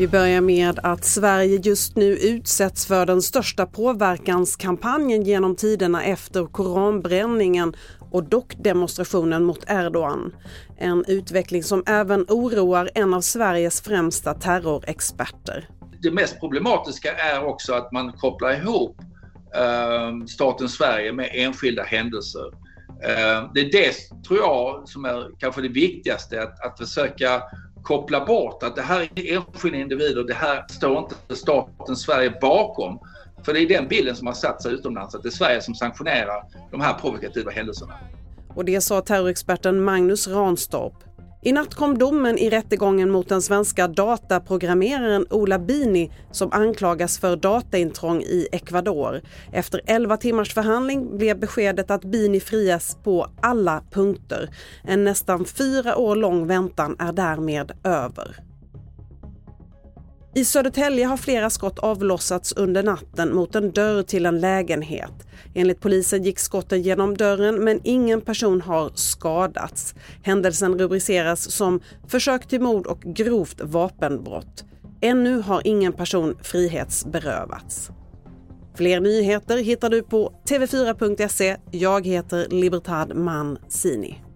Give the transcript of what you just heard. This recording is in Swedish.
Vi börjar med att Sverige just nu utsätts för den största påverkanskampanjen genom tiderna efter koranbränningen och dock demonstrationen mot Erdogan. En utveckling som även oroar en av Sveriges främsta terrorexperter. Det mest problematiska är också att man kopplar ihop eh, staten Sverige med enskilda händelser. Eh, det är det, tror jag, som är kanske det viktigaste, att, att försöka koppla bort att det här är enskilda individer, det här står inte staten Sverige bakom. För det är den bilden som har satt sig utomlands, att det är Sverige som sanktionerar de här provokativa händelserna. Och det sa terrorexperten Magnus Ranstorp. I natt kom domen i rättegången mot den svenska dataprogrammeraren Ola Bini som anklagas för dataintrång i Ecuador. Efter 11 timmars förhandling blev beskedet att Bini frias på alla punkter. En nästan fyra år lång väntan är därmed över. I Södertälje har flera skott avlossats under natten mot en dörr till en lägenhet. Enligt polisen gick skotten genom dörren men ingen person har skadats. Händelsen rubriceras som försök till mord och grovt vapenbrott. Ännu har ingen person frihetsberövats. Fler nyheter hittar du på tv4.se. Jag heter Libertad Mancini.